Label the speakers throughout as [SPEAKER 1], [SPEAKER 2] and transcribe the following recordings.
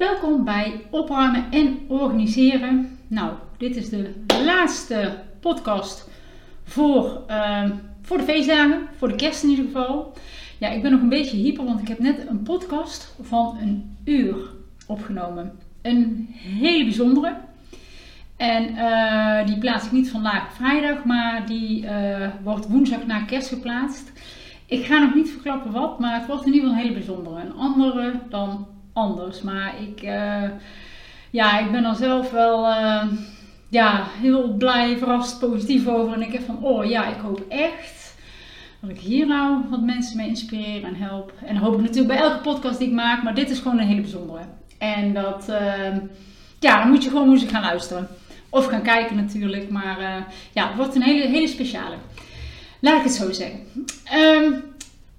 [SPEAKER 1] Welkom bij Opruimen en Organiseren. Nou, dit is de laatste podcast voor, uh, voor de feestdagen, voor de kerst in ieder geval. Ja, ik ben nog een beetje hyper, want ik heb net een podcast van een uur opgenomen. Een hele bijzondere. En uh, die plaats ik niet vandaag vrijdag, maar die uh, wordt woensdag na kerst geplaatst. Ik ga nog niet verklappen wat, maar het wordt in ieder geval een hele bijzondere. Een andere dan anders. Maar ik, uh, ja, ik ben er zelf wel uh, ja, heel blij, verrast, positief over. En ik heb van, oh ja, ik hoop echt dat ik hier nou wat mensen mee inspireer en help. En dat hoop ik natuurlijk bij elke podcast die ik maak, maar dit is gewoon een hele bijzondere. En dat, uh, ja, dan moet je gewoon moeten gaan luisteren. Of gaan kijken natuurlijk, maar ja, het wordt een hele, hele speciale. Laat ik het zo zeggen. Um,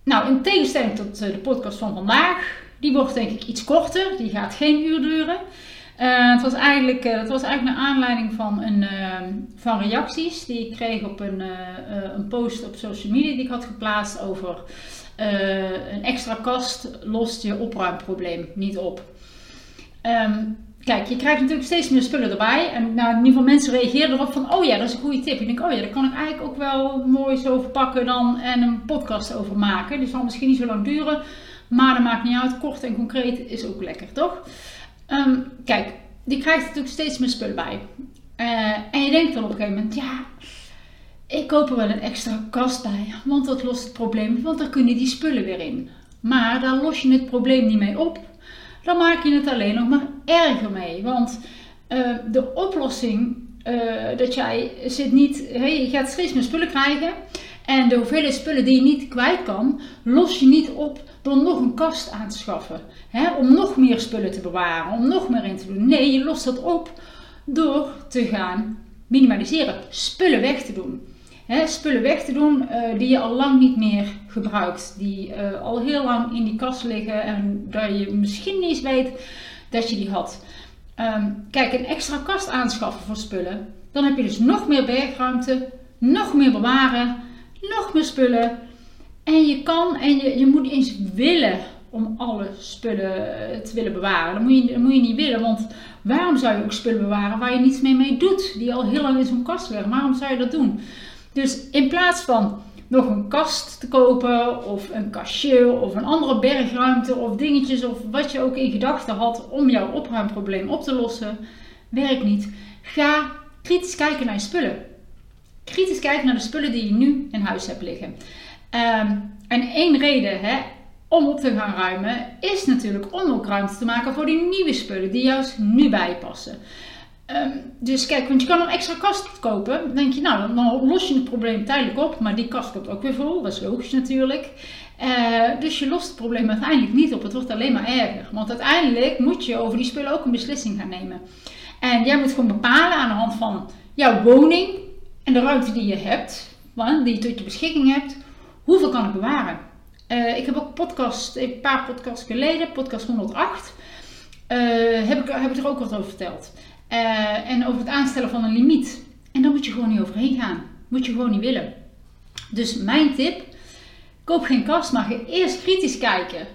[SPEAKER 1] nou, in tegenstelling tot de podcast van vandaag, die wordt denk ik iets korter. Die gaat geen uur duren. Uh, het, was eigenlijk, uh, het was eigenlijk naar aanleiding van, een, uh, van reacties die ik kreeg op een, een post op social media die ik had geplaatst over een extra kast lost je opruimprobleem niet op. Um, kijk, je krijgt natuurlijk steeds meer spullen erbij. En nou, in ieder geval mensen reageren erop van, oh ja, dat is een goede tip. Ik denk, oh ja, daar kan ik eigenlijk ook wel mooi zo verpakken dan en een podcast over maken. Die zal misschien niet zo lang duren. Maar dat maakt niet uit. Kort en concreet is ook lekker, toch? Um, kijk, die krijgt natuurlijk steeds meer spullen bij. Uh, en je denkt dan op een gegeven moment, ja, ik koop er wel een extra kast bij. Want dat lost het probleem, want daar kunnen die spullen weer in. Maar daar los je het probleem niet mee op. Dan maak je het alleen nog maar erger mee. Want uh, de oplossing, uh, dat jij zit niet, hey, je gaat steeds meer spullen krijgen. En de hoeveelheid spullen die je niet kwijt kan, los je niet op door nog een kast aan te schaffen. Hè? Om nog meer spullen te bewaren, om nog meer in te doen. Nee, je lost dat op door te gaan minimaliseren, spullen weg te doen. Hè? Spullen weg te doen uh, die je al lang niet meer gebruikt, die uh, al heel lang in die kast liggen en dat je misschien niet eens weet dat je die had. Um, kijk, een extra kast aanschaffen voor spullen, dan heb je dus nog meer bergruimte, nog meer bewaren, nog meer spullen. En je kan en je, je moet eens willen om alle spullen te willen bewaren. Dat moet, je, moet je niet willen, want waarom zou je ook spullen bewaren waar je niets mee mee doet? Die al heel lang in zo'n kast liggen. Waarom zou je dat doen? Dus in plaats van nog een kast te kopen of een kastje of een andere bergruimte of dingetjes of wat je ook in gedachten had om jouw opruimprobleem op te lossen, werkt niet. Ga kritisch kijken naar je spullen. Kritisch kijken naar de spullen die je nu in huis hebt liggen. Um, en één reden hè, om op te gaan ruimen is natuurlijk om ook ruimte te maken voor die nieuwe spullen die juist nu bijpassen. Um, dus kijk, want je kan een extra kast kopen. Dan denk je, nou, dan, los je het probleem tijdelijk op, maar die kast komt ook weer vol. Dat is logisch natuurlijk. Uh, dus je lost het probleem uiteindelijk niet op. Het wordt alleen maar erger. Want uiteindelijk moet je over die spullen ook een beslissing gaan nemen. En jij moet gewoon bepalen aan de hand van jouw woning en de ruimte die je hebt, die je tot je beschikking hebt, hoeveel kan ik bewaren? Uh, ik heb ook podcast, een paar podcasts geleden, podcast 108, uh, heb, ik, heb er ook wat over verteld. Uh, en over het aanstellen van een limiet. En daar moet je gewoon niet overheen gaan. Moet je gewoon niet willen. Dus mijn tip, koop geen kast, maar ga eerst kritisch kijken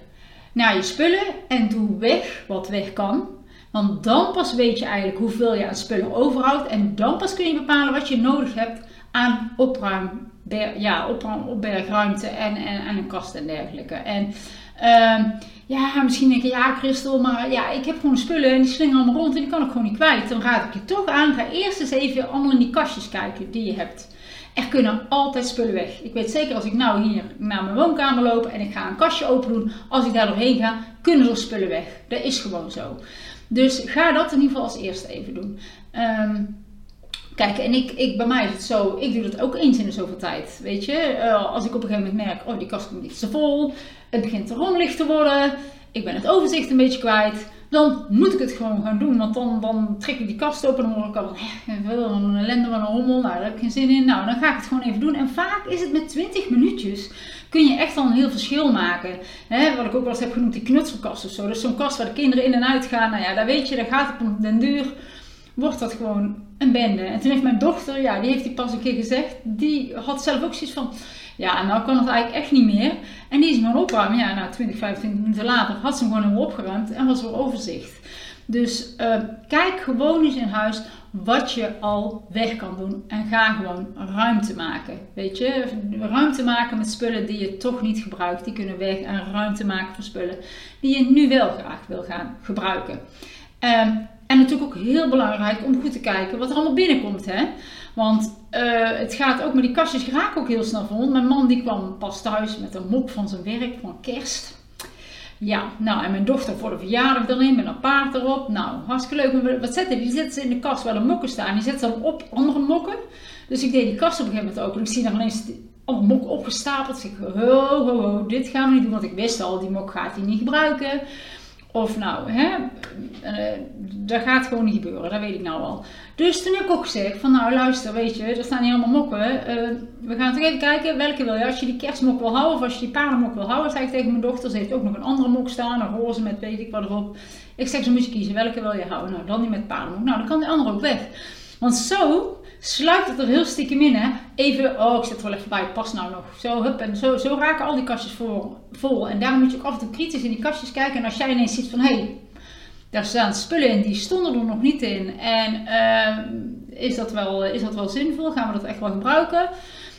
[SPEAKER 1] naar je spullen en doe weg wat weg kan. Want dan pas weet je eigenlijk hoeveel je aan spullen overhoudt. En dan pas kun je bepalen wat je nodig hebt aan opruim, ja, opruim, opbergruimte en, en, en een kast en dergelijke. En uh, ja, misschien denk je, ja Christel, maar ja, ik heb gewoon spullen en die slingen allemaal rond en die kan ik gewoon niet kwijt. Dan raad ik je toch aan, ga eerst eens even allemaal in die kastjes kijken die je hebt. Er kunnen altijd spullen weg. Ik weet zeker als ik nou hier naar mijn woonkamer loop en ik ga een kastje open doen, als ik daar doorheen ga, kunnen er spullen weg. Dat is gewoon zo. Dus ga dat in ieder geval als eerste even doen. Um, Kijk, en ik, ik, bij mij is het zo, ik doe dat ook eens in de zoveel tijd. Weet je, uh, als ik op een gegeven moment merk, oh die kast komt iets te vol, het begint te rommelig te worden, ik ben het overzicht een beetje kwijt, dan moet ik het gewoon gaan doen. Want dan, dan trek ik die kast open en dan hoor ik al van, een ellende van een rommel, nou daar heb ik geen zin in. Nou, dan ga ik het gewoon even doen. En vaak is het met 20 minuutjes kun je echt al een heel verschil maken. Wat ik ook wel eens heb genoemd, die knutselkast of zo. Dus zo'n kast waar de kinderen in en uit gaan, nou ja, daar weet je, daar gaat het op den duur wordt dat gewoon een bende. En toen heeft mijn dochter, ja, die heeft die pas een keer gezegd, die had zelf ook zoiets van, Ja, nou kan het eigenlijk echt niet meer. En die is gewoon opruimen. Ja, nou 20, 25 minuten later had ze hem gewoon opgeruimd en was er overzicht. Dus uh, kijk gewoon eens in huis wat je al weg kan doen. En ga gewoon ruimte maken. Weet je, ruimte maken met spullen die je toch niet gebruikt. Die kunnen weg. En ruimte maken voor spullen die je nu wel graag wil gaan gebruiken. Um, en natuurlijk ook heel belangrijk om goed te kijken wat er allemaal binnenkomt. Hè? Want uh, het gaat ook met die kastjes raken ook heel snel vol. Mijn man die kwam pas thuis met een mok van zijn werk van kerst. Ja, nou en mijn dochter voor de verjaardag erin met een paard erop. Nou, hartstikke leuk. Wat zetten die? Zetten ze in de kast waar de mokken staan. Die zetten ze dan op andere mokken. Dus ik deed die kast op een gegeven moment ook. Ik zie daar ineens een mok opgestapeld. Ik ho, ho, ho, dit gaan we niet doen. Want ik wist al, die mok gaat hij niet gebruiken. Of nou, hè, uh, dat gaat gewoon niet gebeuren, dat weet ik nou al. Dus toen heb ik ook gezegd van nou luister, weet je, er staan hier allemaal mokken. Uh, we gaan toch even kijken welke wil je. Als je die kerstmok wil houden of als je die paardenmok wil houden, zeg ik tegen mijn dochter. Ze heeft ook nog een andere mok staan, een roze met weet ik wat erop. Ik zeg, ze moet je kiezen, welke wil je houden? Nou, dan die met paardenmok. Nou, dan kan die andere ook weg. Want zo sluit het er heel stiekem in. Hè? Even, oh, ik zet er wel even bij, pas nou nog. Zo, hup, en zo, zo raken al die kastjes vol, vol. En daarom moet je ook af en toe kritisch in die kastjes kijken. En als jij ineens ziet van, hé, hey, daar staan spullen in, die stonden er nog niet in. En uh, is, dat wel, is dat wel zinvol? Gaan we dat echt wel gebruiken?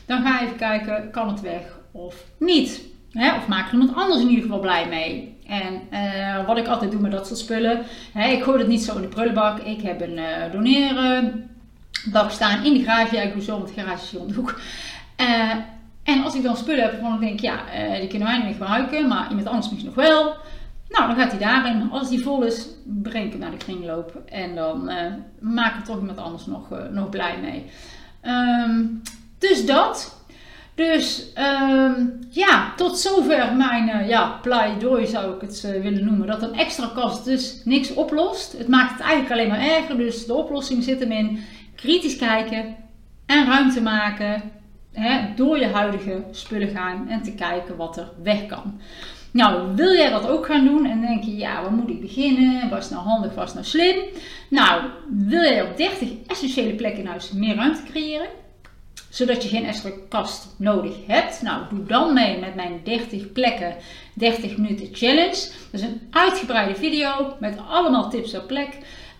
[SPEAKER 1] Dan ga even kijken, kan het weg of niet? Hè? Of maak er iemand anders in ieder geval blij mee? En uh, wat ik altijd doe met dat soort spullen, hè, ik gooi het niet zo in de prullenbak. Ik heb een uh, doneren bak staan in de garage. Ja, ik doe zo, met garage is de hoek. Uh, en als ik dan spullen heb waarvan ik denk, ja, uh, die kunnen wij niet meer gebruiken, maar iemand anders misschien nog wel. Nou, dan gaat hij daarin. Als die vol is, breng ik hem naar de kringloop. En dan uh, maak ik toch iemand anders nog, nog blij mee. Um, dus dat. Dus um, ja, tot zover mijn uh, ja, pleidooi zou ik het willen noemen. Dat een extra kast dus niks oplost. Het maakt het eigenlijk alleen maar erger. Dus de oplossing zit hem in kritisch kijken en ruimte maken hè, door je huidige spullen gaan en te kijken wat er weg kan. Nou, wil jij dat ook gaan doen en denk je, ja, waar moet ik beginnen? Was nou handig, was nou slim? Nou, wil jij op 30 essentiële plekken in huis meer ruimte creëren? Zodat je geen extra kast nodig hebt. Nou, doe dan mee met mijn 30 plekken 30 minuten challenge. Dat is een uitgebreide video met allemaal tips op plek.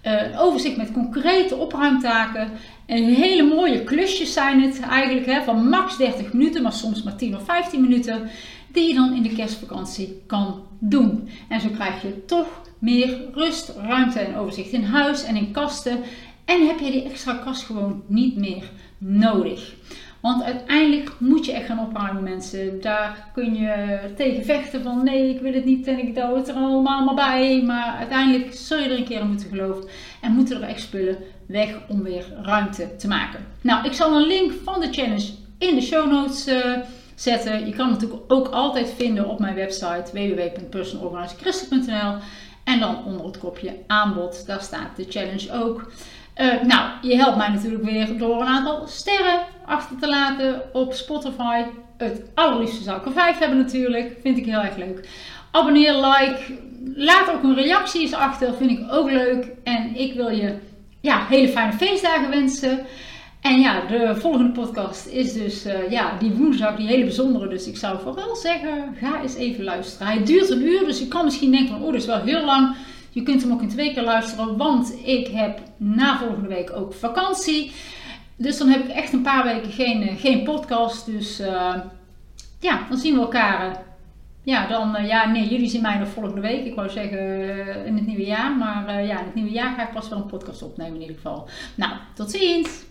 [SPEAKER 1] Eh, een overzicht met concrete opruimtaken. En hele mooie klusjes zijn het eigenlijk, hè, van max 30 minuten, maar soms maar 10 of 15 minuten, die je dan in de kerstvakantie kan doen. En zo krijg je toch meer rust, ruimte en overzicht in huis en in kasten. En heb je die extra kast gewoon niet meer nodig. Want uiteindelijk moet je echt gaan opruimen, mensen. Daar kun je tegen vechten van nee, ik wil het niet en ik doe het er allemaal maar bij. Maar uiteindelijk zul je er een keer in moeten geloven en moeten er echt spullen weg om weer ruimte te maken. Nou, ik zal een link van de challenge in de show notes uh, zetten. Je kan het natuurlijk ook altijd vinden op mijn website www.personalorganizachristen.nl en dan onder het kopje aanbod, daar staat de challenge ook. Uh, nou, je helpt mij natuurlijk weer door een aantal sterren achter te laten op Spotify. Het allerliefste zou ik vijf hebben natuurlijk. Vind ik heel erg leuk. Abonneer, like. Laat ook een reactie eens achter. Vind ik ook leuk. En ik wil je ja, hele fijne feestdagen wensen. En ja, de volgende podcast is dus uh, ja, die woensdag, die hele bijzondere. Dus ik zou vooral zeggen, ga eens even luisteren. Hij duurt een uur, dus je kan misschien denken van, oh, dat is wel heel lang. Je kunt hem ook in twee keer luisteren, want ik heb na volgende week ook vakantie. Dus dan heb ik echt een paar weken geen, eh, geen podcast. Dus uh, ja, dan zien we elkaar. Uh, ja, dan, ja, nee, jullie zien mij nog volgende week. Ik wou zeggen in het nieuwe jaar. Maar ja, in het nieuwe jaar ga ik pas wel een podcast opnemen in ieder geval. Nou, tot ziens!